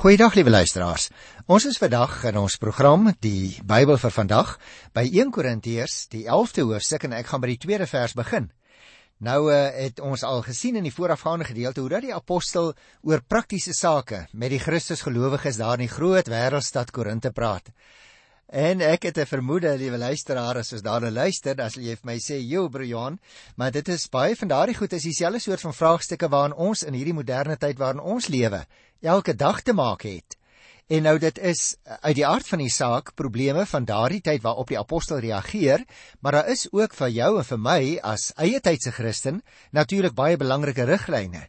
Goeiedag liewe luisteraars. Ons is vandag in ons program Die Bybel vir vandag by 1 Korintiërs, die 11de hoofstuk en ek gaan by die tweede vers begin. Nou uh, het ons al gesien in die voorafgaande gedeelte hoe dat die apostel oor praktiese sake met die Christusgelowiges daar in die groot wêreldstad Korinte praat. En ek het 'n vermoede, liewe luisteraar, as ons daarna luister, as jy vir my sê, "Jo, broer Johan," maar dit is baie van daardie goed is dieselfde soort van vraagstukke waarin ons in hierdie moderne tyd waarin ons lewe elke dag te maak het. En nou dit is uit die aard van die saak probleme van daardie tyd waarop die apostel reageer, maar daar is ook vir jou en vir my as eie tydse Christen natuurlik baie belangrike riglyne.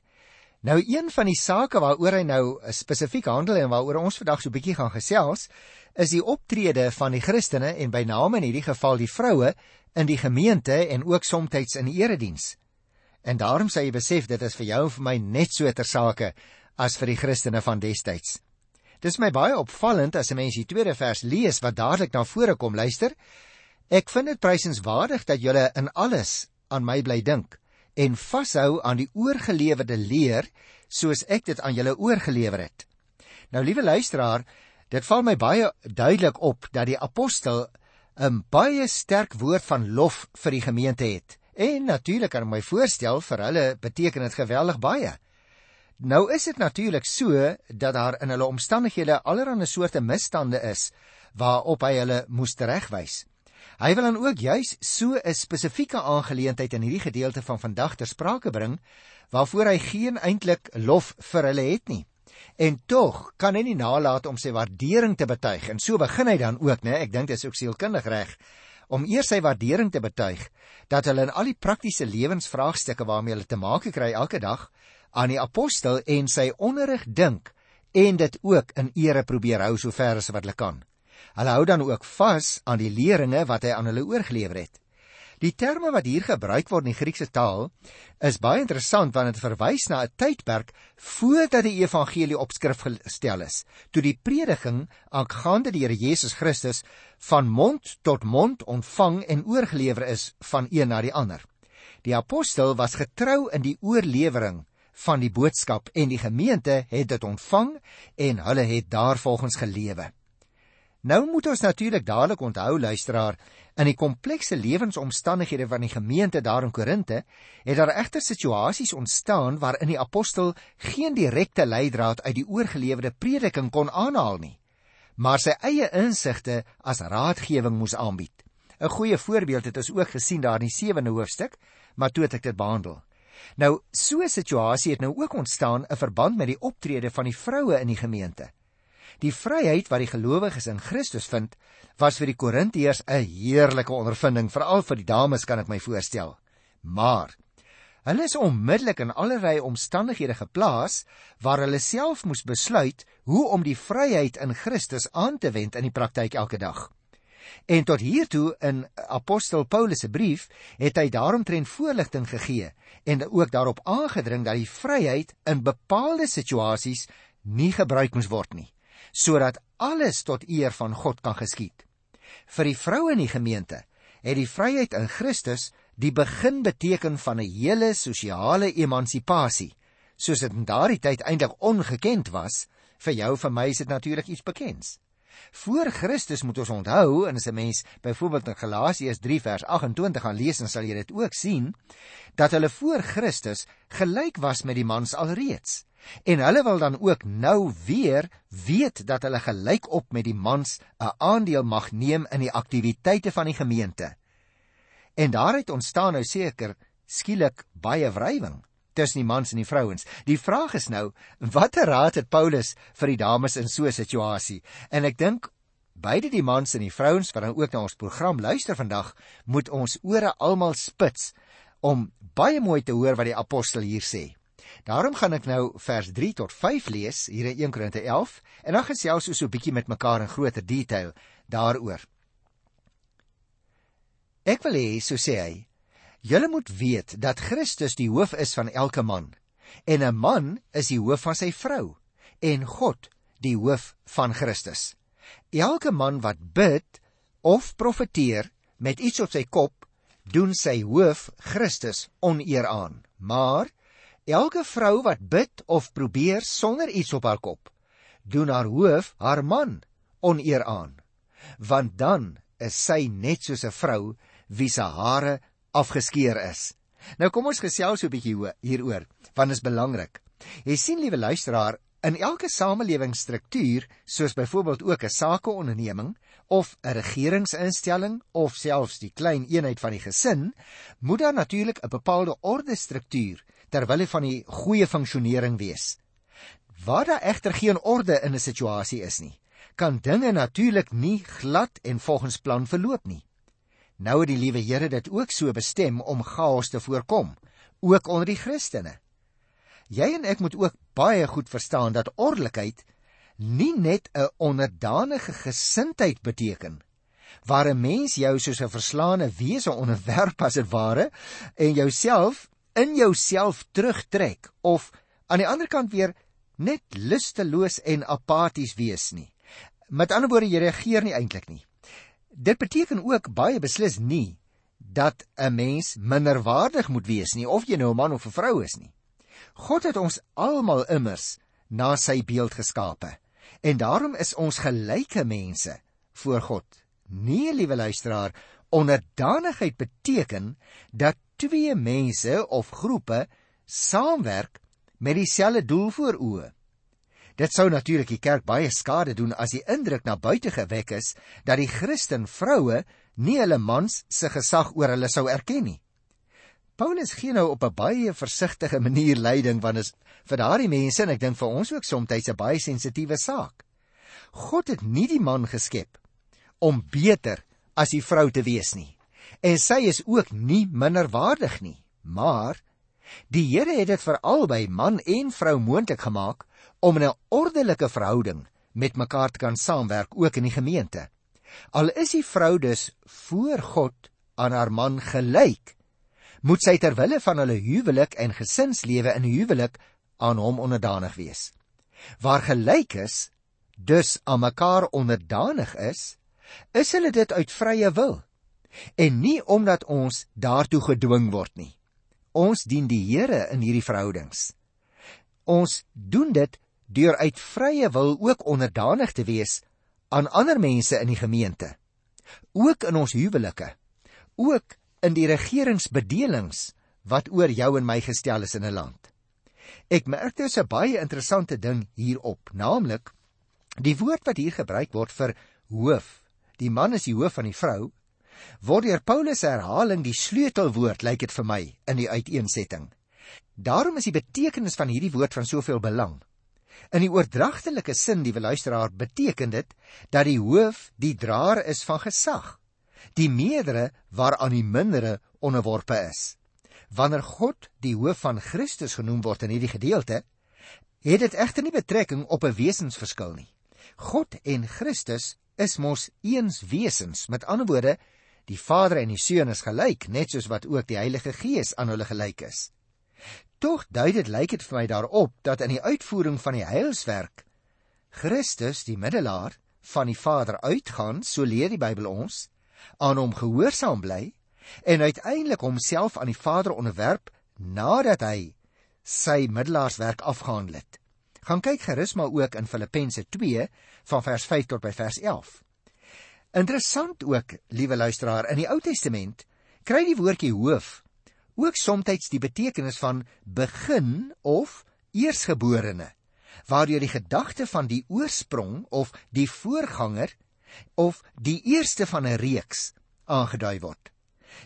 Nou een van die sake waaroor hy nou spesifiek handel en waaroor ons vandag so 'n bietjie gaan gesels, is die optrede van die Christene en by name in hierdie geval die vroue in die gemeente en ook soms in die erediens. En daarom sê jy besef dit is vir jou en vir my net so ter sake as vir die Christene van destyds. Dis my baie opvallend as 'n mens die tweede vers lees wat dadelik na vore kom, luister. Ek vind dit prysenswaardig dat julle in alles aan my bly dink en vashou aan die oorgelewerde leer soos ek dit aan julle oorgelewer het. Nou liewe luisteraar, Dit val my baie duidelik op dat die apostel 'n baie sterk woord van lof vir die gemeente het. En natuurlik ek my voorstel vir hulle beteken dit geweldig baie. Nou is dit natuurlik so dat daar in hulle omstandighede allerlei soorte misstande is waarop hy hulle moes regwys. Hy wil dan ook juis so 'n spesifieke aangeleentheid in hierdie gedeelte van vandag ter sprake bring waarvoor hy geen eintlik lof vir hulle het nie. En tog kan hy nie nalat om sy waardering te betuig en so begin hy dan ook, né? Ek dink dit is ook sielkundig reg om eers sy waardering te betuig dat hulle in al die praktiese lewensvraagstukke waarmee hulle te maak kry elke dag aan die apostel en sy onderrig dink en dit ook in ere probeer hou sover as wat hulle kan. Hulle hou dan ook vas aan die leringe wat hy aan hulle oorgelewer het. Die terme wat hier gebruik word in die Griekse taal is baie interessant want dit verwys na 'n tydperk voordat die evangelie op skrif gestel is, toe die prediking aangaande die Here Jesus Christus van mond tot mond ontvang en oorgelewer is van een na die ander. Die apostel was getrou in die oorlewering van die boodskap en die gemeente het dit ontvang en hulle het daarvolgens gelewe. Nou moet ons natuurlik dadelik onthou luisteraar In die komplekse lewensomstandighede van die gemeente daar in Korinte het daar egter situasies ontstaan waarin die apostel geen direkte leidraad uit die oorgelewerde prediking kon aanhaal nie, maar sy eie insigte as raadgewing moes aanbied. 'n Goeie voorbeeld het ons ook gesien daar in die 7de hoofstuk, maar toe het ek dit behandel. Nou, so 'n situasie het nou ook ontstaan in verband met die optrede van die vroue in die gemeente. Die vryheid wat die gelowiges in Christus vind, was vir die Korintiërs 'n heerlike ondervinding, veral vir die dames kan ek my voorstel. Maar hulle is onmiddellik in allerlei omstandighede geplaas waar hulle self moes besluit hoe om die vryheid in Christus aan te wend in die praktyk elke dag. En tot hiertoe in apostel Paulus se brief het hy daaromtrent voorligting gegee en ook daarop aangedring dat die vryheid in bepaalde situasies nie gebruik moes word nie sodat alles tot eer van God kan geskied. Vir die vroue in die gemeente het die vryheid in Christus die begin beteken van 'n hele sosiale emansipasie, soos dit in daardie tyd eintlik ongekend was. Vir jou vir my is dit natuurlik iets bekends. Voor Christus moet ons onthou en as 'n mens byvoorbeeld in Galasiërs 3 vers 28 gaan lees, dan sal jy dit ook sien dat hulle voor Christus gelyk was met die mans alreeds. En hulle wil dan ook nou weer weet dat hulle gelyk op met die mans 'n aandeel mag neem in die aktiwiteite van die gemeente. En daaruit ontstaan nou seker skielik baie wrywing tussen die mans en die vrouens. Die vraag is nou, watter raad het Paulus vir die dames in so 'n situasie? En ek dink beide die mans en die vrouens wat dan ook na ons program luister vandag, moet ons ore almal spits om baie mooi te hoor wat die apostel hier sê. Daarom gaan ek nou vers 3 tot 5 lees hier in 1 Korinte 11 en dan gesels ons so 'n bietjie met mekaar in groter detail daaroor. Ek wil hê so sê hy, julle moet weet dat Christus die hoof is van elke man en 'n man is die hoof van sy vrou en God die hoof van Christus. Elke man wat bid of profeteer met iets op sy kop, doen sy hoof Christus oneer aan. Maar Elke vrou wat bid of probeer sonder iets op haar kop, doen haar hoof haar man oneer aan, want dan is sy net soos 'n vrou wie se hare afgeskeer is. Nou kom ons gesels so 'n bietjie hieroor, want dit is belangrik. Jy sien liewe luisteraar, in elke samelewingsstruktuur, soos byvoorbeeld ook 'n sakeonderneming of 'n regeringsinstelling of selfs die klein eenheid van die gesin, moet daar natuurlik 'n bepaalde orde struktuur ter wille van die goeie funksionering wees. Waar daar egter geen orde in 'n situasie is nie, kan dinge natuurlik nie glad en volgens plan verloop nie. Nou het die liewe Here dit ook so bestem om chaos te voorkom, ook onder die Christene. Jy en ek moet ook baie goed verstaan dat ordelikheid nie net 'n onderdanige gesindheid beteken waar 'n mens jou soos 'n verslaane wese onderwerp as dit ware en jouself in jouself terugtrek of aan die ander kant weer net lusteloos en apaties wees nie. Met ander woorde, jy reageer nie eintlik nie. Dit beteken ook baie beslis nie dat 'n mens minderwaardig moet wees nie of jy nou 'n man of 'n vrou is nie. God het ons almal immers na sy beeld geskape en daarom is ons gelyke mense voor God. Nee, liewe luisteraar, onderdanigheid beteken dat twee mense of groepe saamwerk met dieselfde doel voor oë. Dit sou natuurlik die kerk baie skade doen as die indruk na buite gewek is dat die Christen vroue nie hulle mans se gesag oor hulle sou erken nie. Paulus gee nou op 'n baie versigtige manier leiding want is vir daardie mense en ek dink vir ons ook soms 'n baie sensitiewe saak. God het nie die man geskep om beter as die vrou te wees nie. En sy is ook nie minderwaardig nie, maar Die Here het dit vir albei man en vrou moontlik gemaak om 'n ordelike verhouding met mekaar te kan saamwerk ook in die gemeente. Al is die vrou dus voor God aan haar man gelyk, moet sy ter wille van hulle huwelik en gesinslewe in huwelik aan hom onderdanig wees. Waar gelyk is, dus aan mekaar onderdanig is, is hulle dit uit vrye wil en nie omdat ons daartoe gedwing word nie. Ons dien die Here in hierdie verhoudings. Ons doen dit deur uit vrye wil ook onderdanig te wees aan ander mense in die gemeente. Ook in ons huwelike. Ook in die regeringsbedelings wat oor jou en my gestel is in 'n land. Ek merk dus 'n baie interessante ding hierop, naamlik die woord wat hier gebruik word vir hoof. Die man is die hoof van die vrou word deur Paulus herhaling die sleutelwoord lyk dit vir my in die uiteensetting. Daarom is die betekenis van hierdie woord van soveel belang. In die oordragtelike sin, die luisteraar, beteken dit dat die hoof die draer is van gesag, die meerdere waaraan die mindere onderworpe is. Wanneer God die hoof van Christus genoem word in hierdie gedeelte, het dit egter nie betrekking op 'n wesensverskil nie. God en Christus is mos eens wesens. Met ander woorde, Die Vader en die Seun is gelyk, net soos wat ook die Heilige Gees aan hulle gelyk is. Tog dui dit lyk dit vir my daarop dat in die uitvoering van die heilswerk Christus, die middelaar van die Vader uitgaan, so leer die Bybel ons, aan hom gehoorsaam bly en uiteindelik homself aan die Vader onderwerp nadat hy sy middelaarswerk afgehandel het. Gaan kyk gerus maar ook in Filippense 2 van vers 5 tot by vers 11. Interessant ook, liewe luisteraar, in die Ou Testament kry die woordjie hoof ook soms die betekenis van begin of eersgeborene, waardeur die gedagte van die oorsprong of die voorganger of die eerste van 'n reeks aangedui word.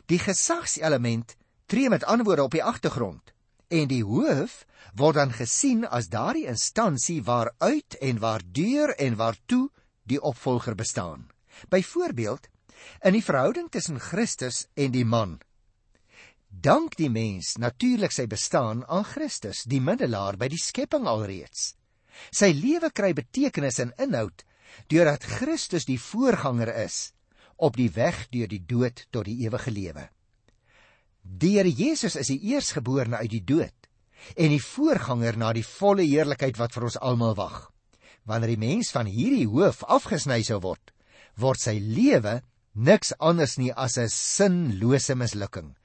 Die gesagselement tree met antwoorde op die agtergrond en die hoof word dan gesien as daardie instansie waaruit en waardeur en waartoe die opvolger bestaan. Byvoorbeeld in die verhouding tussen Christus en die man. Dank die mens natuurlik sy bestaan aan Christus, die middelaar by die skepping alreeds. Sy lewe kry betekenis en inhoud deurdat Christus die voorganger is op die weg deur die dood tot die ewige lewe. Die Here Jesus is die eersgeborene uit die dood en die voorganger na die volle heerlikheid wat vir ons almal wag. Wanneer die mens van hierdie hoof afgesny sou word, word sy lewe niks anders nie as 'n sinlose mislukking.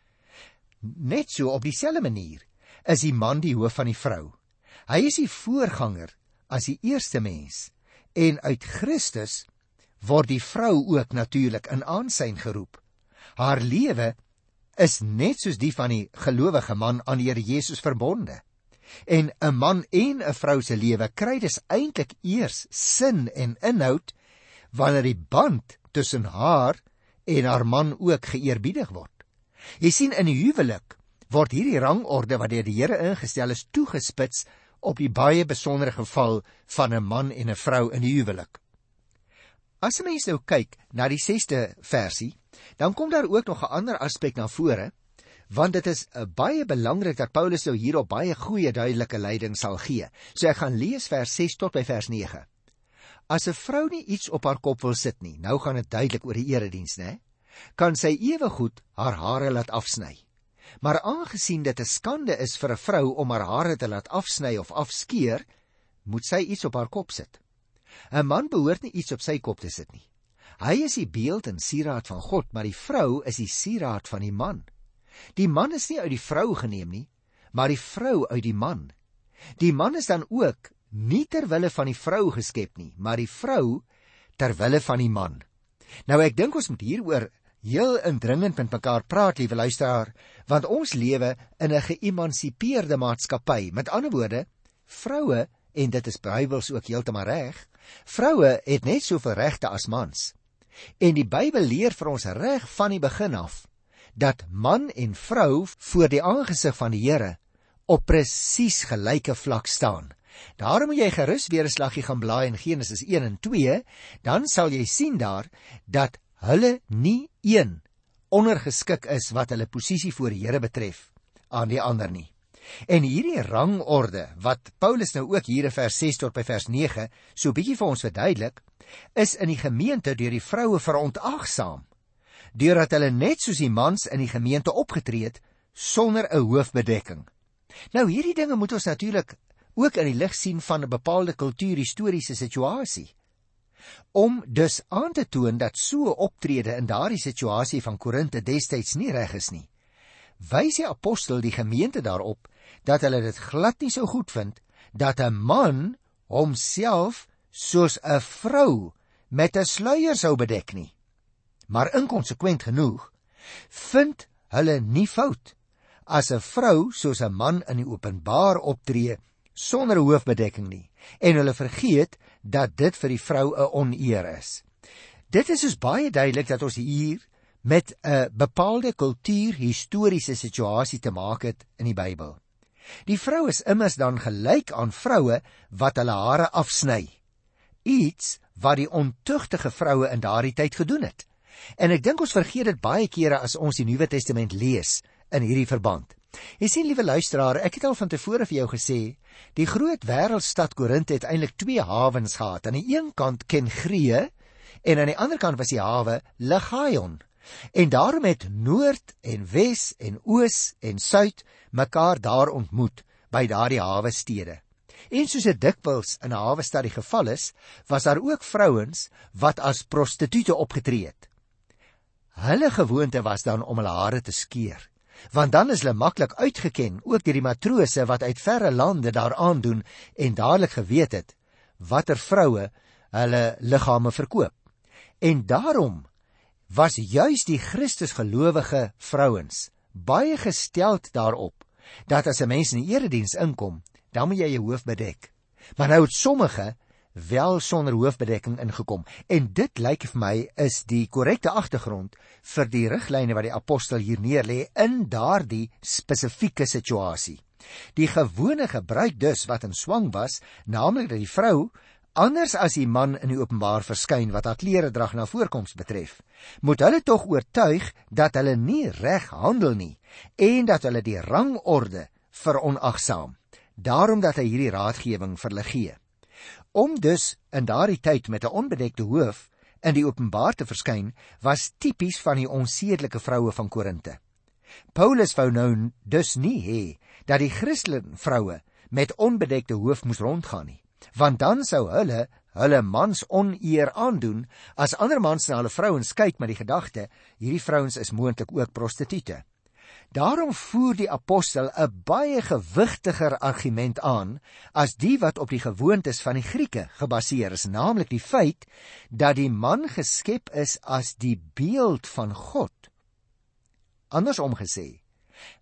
Net so op dieselfde manier is die man die hoof van die vrou. Hy is die voorganger as die eerste mens en uit Christus word die vrou ook natuurlik in aansien geroep. Haar lewe is net soos die van die gelowige man aan die Here Jesus verbonde. En 'n man en 'n vrou se lewe kry dus eintlik eers sin en inhoud wanneer die band tussen haar en haar man ook geëerbiedig word. Jy sien in die huwelik word hierdie rangorde wat deur die Here ingestel is toegespits op die baie besondere geval van 'n man en 'n vrou in die huwelik. As 'n mens nou kyk na die 6ste versie, dan kom daar ook nog 'n ander aspek na vore, want dit is uh, baie belangrik dat Paulus nou hierop baie goeie duidelike leiding sal gee. So ek gaan lees vers 6 tot by vers 9. As 'n vrou nie iets op haar kop wil sit nie, nou gaan dit duidelik oor die erediens, né? Kan sy ewe goed haar hare laat afsny. Maar aangesien dit 'n skande is vir 'n vrou om haar hare te laat afsny of afskeer, moet sy iets op haar kop sit. 'n Man behoort nie iets op sy kop te sit nie. Hy is die beeld en sieraad van God, maar die vrou is die sieraad van die man. Die man is nie uit die vrou geneem nie, maar die vrou uit die man. Die man is dan ook nie ter wille van die vrou geskep nie, maar die vrou ter wille van die man. Nou ek dink ons moet hieroor heel indringend met mekaar praat, liewe luisteraar, want ons lewe in 'n geëmansipeerde maatskappy. Met ander woorde, vroue en dit is Bybels ook heeltemal reg, vroue het net soveel regte as mans. En die Bybel leer vir ons reg van die begin af dat man en vrou voor die aangesig van die Here op presies gelyke vlak staan. Daarom moet jy gerus weer 'n slaggie gaan blaai in Genesis 1 en 2, dan sal jy sien daar dat hulle nie een ondergeskik is wat hulle posisie voor die Here betref aan die ander nie. En hierdie rangorde wat Paulus nou ook hier in vers 6 tot by vers 9 so bietjie vir ons verduidelik, is in die gemeente deur die vroue verontagsaam deurdat hulle net soos die mans in die gemeente opgetree het sonder 'n hoofbedekking. Nou hierdie dinge moet ons natuurlik ook in die lig sien van 'n bepaalde kultuurhistoriese situasie om dus aan te toon dat so 'n optrede in daardie situasie van Korinte destyds nie reg is nie. Wys die apostel die gemeente daarop dat hulle dit glad nie sou goed vind dat 'n man homself soos 'n vrou met 'n sluier sou bedek nie. Maar inkonsekwent genoeg vind hulle nie fout as 'n vrou soos 'n man in die openbaar optree sonder hoofbedekking nie en hulle vergeet dat dit vir die vrou 'n oneer is. Dit is dus baie duidelik dat ons hier met 'n bepaalde kultuurhistoriese situasie te maak het in die Bybel. Die vrou is immers dan gelyk aan vroue wat hulle hare afsny. Iets wat die ontugtige vroue in daardie tyd gedoen het. En ek dink ons vergeet dit baie kere as ons die Nuwe Testament lees in hierdie verband. Jy sien liewe luisteraar, ek het al van tevore vir jou gesê, die groot wêreldstad Korinthe het eintlik twee hawens gehad. Aan die een kant Kengree en aan die ander kant was die hawe Legaion. En daarom het Noord en Wes en Oos en Suid mekaar daar ontmoet by daardie hawe stede. En soos dit dikwels in 'n hawe stad die geval is, was daar ook vrouens wat as prostituie opgetree het. Hulle gewoonte was dan om hulle hare te skeer want dan is hulle maklik uitgeken ook deur die matrose wat uit verre lande daar aandoen en dadelik geweet het watter vroue hulle liggame verkoop. En daarom was juis die Christusgelowige vrouens baie gesteld daarop dat as 'n mens in die erediens inkom, dan moet jy jou hoof bedek. Maar nou het sommige wel sonder hoofbedekking ingekom en dit lyk vir my is die korrekte agtergrond vir die riglyne wat die apostel hier neerlê in daardie spesifieke situasie. Die gewone gebruik dus wat in swang was, naamlik dat die vrou anders as die man in die openbaar verskyn wat haar klere drag na voorkoms betref, moet hulle tog oortuig dat hulle nie reg handel nie en dat hulle die rangorde veronagsaam. Daarom dat hy hierdie raadgewing vir hulle gee. Om dus in daardie tyd met 'n onbedekte hoof in die openbaar te verskyn, was tipies van die onsedelike vroue van Korinte. Paulus wou nou dus nie hê dat die Christelike vroue met onbedekte hoof moes rondgaan nie, want dan sou hulle hulle mans oneer aandoen as ander mans na hulle vrouens kyk met die gedagte hierdie vrouens is moontlik ook prostituie. Daarom voer die apostel 'n baie gewigtiger argument aan as die wat op die gewoontes van die Grieke gebaseer is, naamlik die feit dat die man geskep is as die beeld van God. Andersom gesê,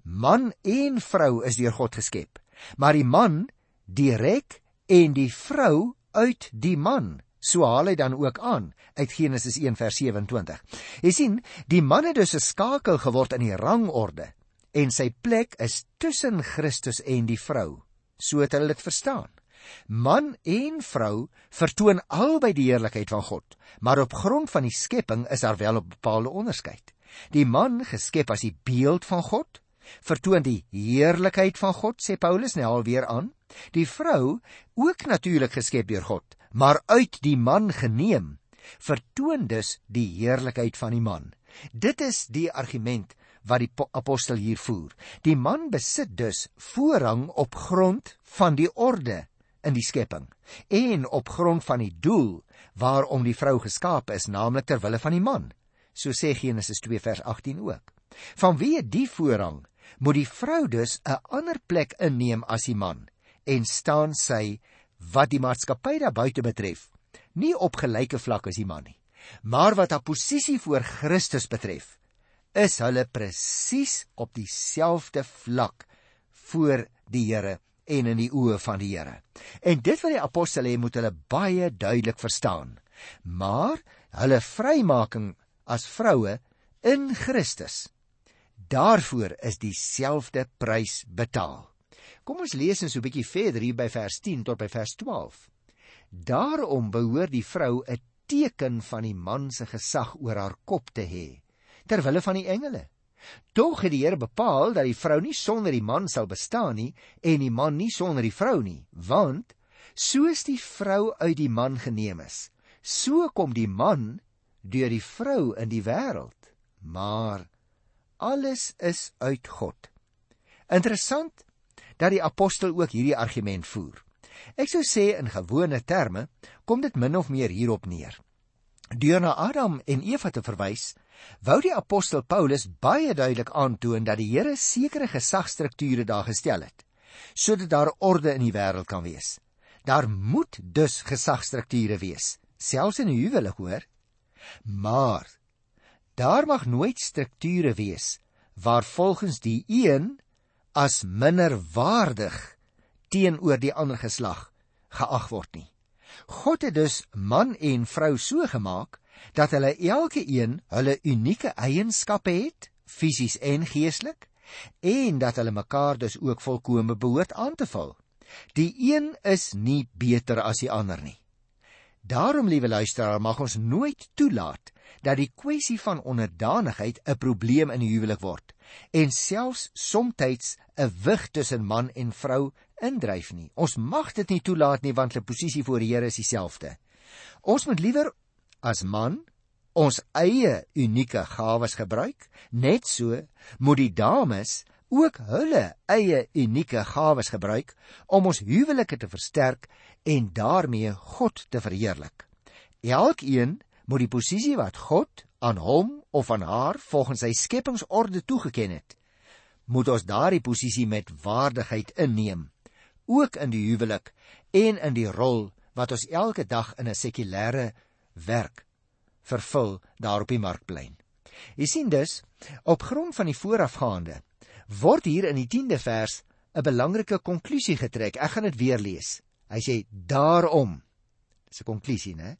man en vrou is deur God geskep, maar die man direk en die vrou uit die man. So haal hy dan ook aan uit Genesis 1 vers 27. Jy sien, die man het dus 'n skakel geword in die rangorde en sy plek is tussen Christus en die vrou. So het hulle dit verstaan. Man en vrou vertoon albei die heerlikheid van God, maar op grond van die skepping is daar wel 'n bepaalde onderskeid. Die man, geskep as die beeld van God, vertoon die heerlikheid van God, sê Paulus nou alweer aan. Die vrou, ook natuurlik geskep deur God, maar uit die man geneem, vertoon dus die heerlikheid van die man. Dit is die argument wat die apostel hier voer. Die man besit dus voorrang op grond van die orde in die skepping en op grond van die doel waarom die vrou geskaap is, naamlik ter wille van die man. So sê Genesis 2 vers 18 ook. Vanweë die voorrang moet die vrou dus 'n ander plek inneem as die man en staan sy wat die maatskappy daar buite betref nie op gelyke vlak as die man nie maar wat haar posisie voor Christus betref is hulle presies op dieselfde vlak voor die Here en in die oë van die Here en dit wat die apostel sê moet hulle baie duidelik verstaan maar hulle vrymaking as vroue in Christus Daarvoor is dieselfde prys betaal. Kom ons lees eens so 'n bietjie verder hier by vers 10 tot by vers 12. Daarom behoort die vrou 'n teken van die man se gesag oor haar kop te hê, ter wille van die engele. Tog het die Here bepaal dat die vrou nie sonder die man sal bestaan nie en die man nie sonder die vrou nie, want soos die vrou uit die man geneem is, so kom die man deur die vrou in die wêreld. Maar alles is uit God. Interessant dat die apostel ook hierdie argument voer. Ek sou sê in gewone terme kom dit min of meer hierop neer. Deur na Adam en Eva te verwys, wou die apostel Paulus baie duidelik aantoon dat die Here sekere gesagstrukture daar gestel het sodat daar orde in die wêreld kan wees. Daar moet dus gesagstrukture wees, selfs in 'n huwelik hoor. Maar Daar mag nooit strukture wees waar volgens die een as minder waardig teenoor die ander geslag geag word nie. God het dus man en vrou so gemaak dat hulle elke een hulle unieke eienskappe het, fisies en geestelik, en dat hulle mekaar dus ook volkome behoort aan te vul. Die een is nie beter as die ander nie. Daarom, liewe luisteraar, mag ons nooit toelaat dat die kwessie van onderdanigheid 'n probleem in die huwelik word en selfs soms 'n wig tussen man en vrou indryf nie. Ons mag dit nie toelaat nie want hulle posisie voor die Here is dieselfde. Ons moet liewer as man ons eie unieke gawes gebruik, net so moet die dames ook hulle eie unieke gawes gebruik om ons huwelike te versterk en daarmee God te verheerlik. Elkeen moet die posisie wat God aan hom of aan haar volgens sy skepingsorde toegeken het, moet ons daardie posisie met waardigheid inneem, ook in die huwelik en in die rol wat ons elke dag in 'n sekulêre werk vervul daar op die markplein. Jy sien dus, op grond van die voorafgaande word hier in die 10de vers 'n belangrike konklusie getrek. Ek gaan dit weer lees. Hy sê daarom. Dis 'n konklusie, né?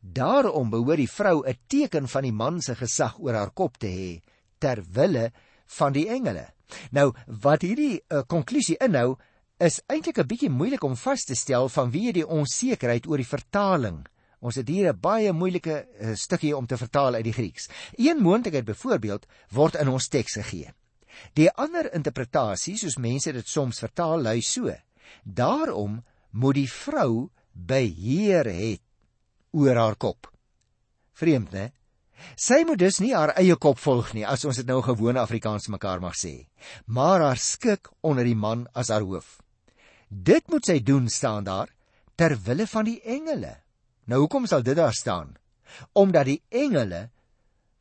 Daarom behoort die vrou 'n teken van die man se gesag oor haar kop te hê ter wille van die engele. Nou, wat hierdie uh, konklusie inhou, is eintlik 'n bietjie moeilik om vas te stel vanweë die onsekerheid oor die vertaling. Ons het hier 'n baie moeilike uh, stukkie om te vertaal uit die Grieks. Een moontlikheid byvoorbeeld word in ons teks gegee. Die ander interpretasie, soos mense dit soms vertaal, lui so: Daarom moet die vrou beheer het oor haar kop. Vreemd, né? Sy moet dus nie haar eie kop volg nie, as ons dit nou gewone Afrikaans mekaar mag sê, maar haar skik onder die man as haar hoof. Dit moet sy doen staan daar ter wille van die engele. Nou hoekom sal dit daar staan? Omdat die engele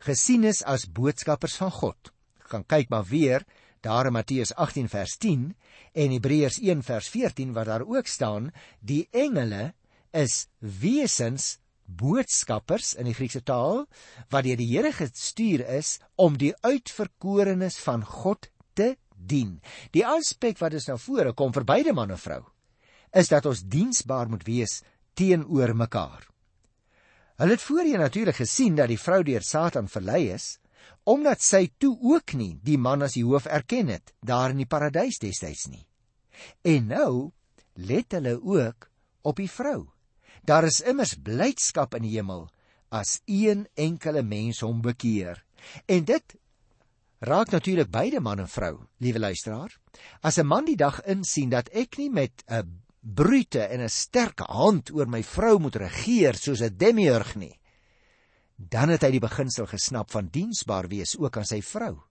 gesien is as boodskappers van God. Gaan kyk maar weer daar in Matteus 18 vers 10 en Hebreërs 1 vers 14 waar daar ook staan die engele is wesens boodskappers in die Griekse taal wat deur die Here gestuur is om die uitverkorenes van God te dien. Die aspek wat ons nou vore kom vir beide man en vrou is dat ons diensbaar moet wees teenoor mekaar. Hulle het voorheen natuurlik gesien dat die vrou deur Satan verlei is omdat sy toe ook nie die man as die hoof erken het daar in die paradys destyds nie. En nou let hulle ook op die vrou. Daar is immers blydskap in die hemel as een enkele mens hom bekeer. En dit raak natuurlik beide man en vrou, liewe luisteraar. As 'n man die dag insien dat ek nie met 'n brute en 'n sterk hand oor my vrou moet regeer soos 'n demiurg nie, dan het hy die beginsel gesnap van diensbaar wees ook aan sy vrou.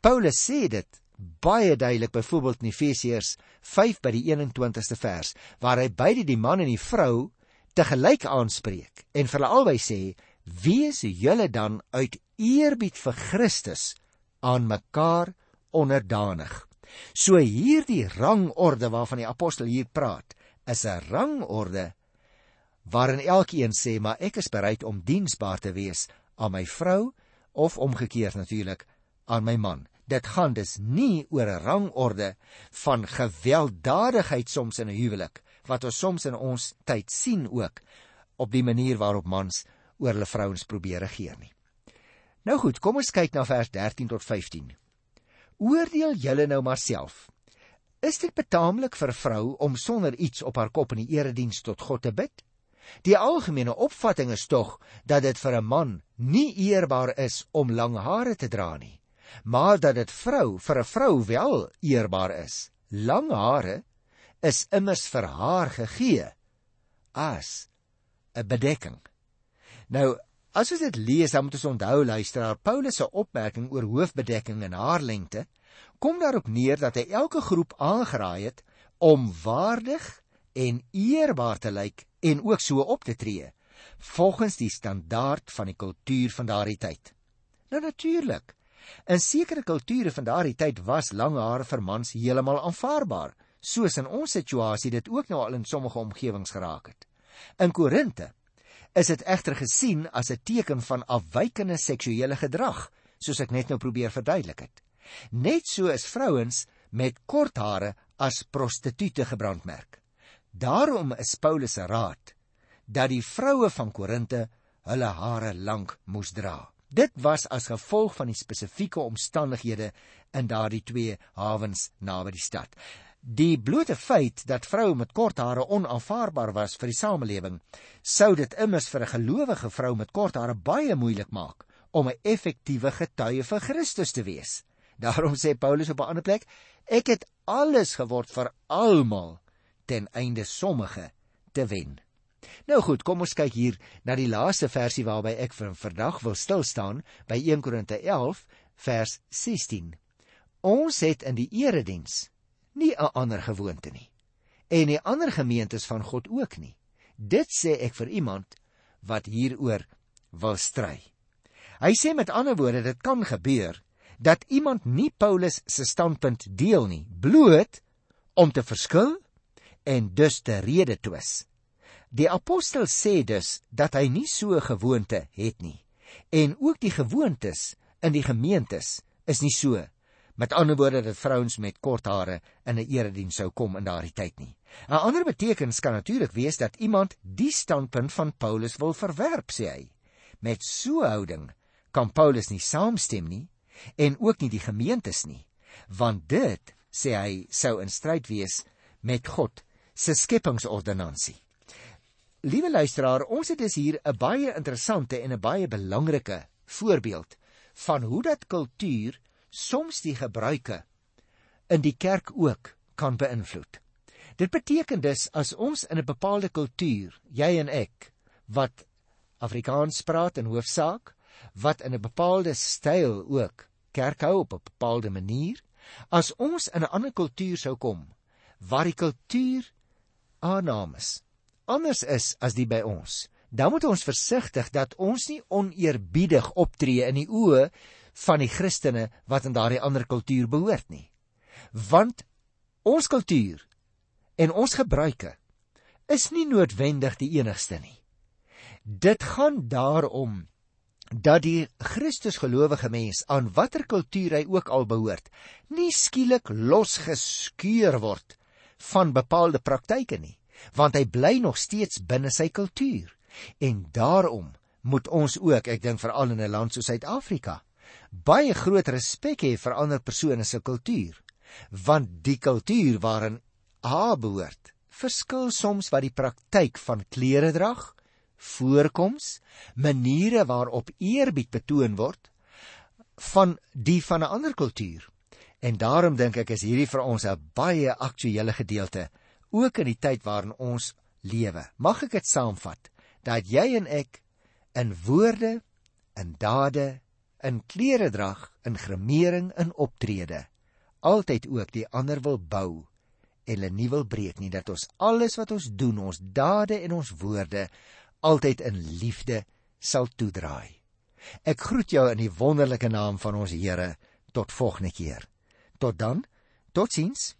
Paulus sê dit baie duidelik byvoorbeeld in Efesiërs 5 by die 21ste vers waar hy beide die man en die vrou te gelyk aanspreek en vir hulle albei sê wees julle dan uit eerbied vir Christus aan mekaar onderdanig. So hierdie rangorde waarvan die apostel hier praat, is 'n rangorde waarin elkeen sê maar ek is bereid om diensbaar te wees aan my vrou of omgekeerd natuurlik aan my man. Dit gaan dus nie oor 'n rangorde van gewelddadigheid soms in 'n huwelik wat ons soms in ons tyd sien ook op die manier waarop mans oor hulle vrouens probeer regeer nie. Nou goed, kom ons kyk na vers 13 tot 15. Oordeel julle nou maar self. Is dit betaamlik vir 'n vrou om sonder iets op haar kop in die erediens tot God te bid? Die algemene opvatting is tog dat dit vir 'n man nie eerbaar is om lang hare te dra nie, maar dat dit vrou vir 'n vrou wel eerbaar is. Lang hare is immers vir haar gegee as 'n bedekking. Nou As ons dit lees, dan moet ons onthou luisteraar Paulus se opmerking oor hoofbedekking en haarlengte kom daarop neer dat hy elke groep aangeraai het om waardig en eerbaar te lyk en ook so op te tree volgens die standaard van die kultuur van daardie tyd. Nou natuurlik. In sekere kulture van daardie tyd was lang hare vir mans heeltemal aanvaarbaar, soos in ons situasie dit ook nou al in sommige omgewings geraak het. In Korinte is dit egter gesien as 'n teken van afwykende seksuele gedrag, soos ek net nou probeer verduidelik het. Net so is vrouens met kort hare as prostituie gebrandmerk. Daarom is Paulus se raad dat die vroue van Korinte hulle hare lank moes dra. Dit was as gevolg van die spesifieke omstandighede in daardie twee hawens naby die stad. Die blote feit dat vroue met kort hare onaanvaarbaar was vir die samelewing, sou dit immers vir 'n gelowige vrou met kort hare baie moeilik maak om 'n effektiewe getuie vir Christus te wees. Daarom sê Paulus op 'n ander plek: Ek het alles geword vir almal ten einde sommige te wen. Nou goed, kom ons kyk hier na die laaste versie waarby ek vir vandag wil stil staan by 1 Korinte 11 vers 16. Ons het in die erediens nie 'n ander gewoonte nie. En die ander gemeentes van God ook nie. Dit sê ek vir iemand wat hieroor wil stry. Hy sê met ander woorde dit kan gebeur dat iemand nie Paulus se standpunt deel nie, bloot om te verskil en dus te rede twis. Die apostel sê dus dat hy nie so 'n gewoonte het nie en ook die gewoontes in die gemeentes is nie so Met ander woorde dat vrouens met kort hare in 'n erediens sou kom in daardie tyd nie. 'n Ander betekenis kan natuurlik wees dat iemand die standpunt van Paulus wil verwerp, sê hy. Met so 'n houding kan Paulus nie saamstem nie en ook nie die gemeentes nie, want dit, sê hy, sou in stryd wees met God se skepingsordonnansie. Liewe luisteraar, ons het dus hier 'n baie interessante en 'n baie belangrike voorbeeld van hoe dat kultuur soms die gebruike in die kerk ook kan beïnvloed. Dit beteken dus as ons in 'n bepaalde kultuur, jy en ek, wat Afrikaans praat in hoofsaak, wat in 'n bepaalde styl ook kerk hou op 'n bepaalde manier, as ons in 'n ander kultuur sou kom waar die kultuur aannames anders is as die by ons, dan moet ons versigtig dat ons nie oneerbiedig optree in die oë van die Christene wat in daardie ander kultuur behoort nie. Want ons kultuur en ons gebruike is nie noodwendig die enigste nie. Dit gaan daarom dat die Christusgelowige mens aan watter kultuur hy ook al behoort, nie skielik losgeskeur word van bepaalde praktyke nie, want hy bly nog steeds binne sy kultuur. En daarom moet ons ook, ek dink veral in 'n land soos Suid-Afrika, baie groot respek hê vir ander persone se kultuur, want die kultuur waarin A behoort, verskil soms wat die praktyk van klere drag, voorkoms, maniere waarop eerbied betoon word van die van 'n ander kultuur. En daarom dink ek is hierdie vir ons 'n baie aktuële gedeelte ook in die tyd waarin ons lewe. Mag ek dit saamvat dat jy en ek in woorde, in dade, in klere drag, in gremering, in optrede altyd ook die ander wil bou en hulle nie wil breek nie dat ons alles wat ons doen, ons dade en ons woorde altyd in liefde sal toedraai. Ek groet jou in die wonderlike naam van ons Here tot volgende keer. Tot dan. Totsiens.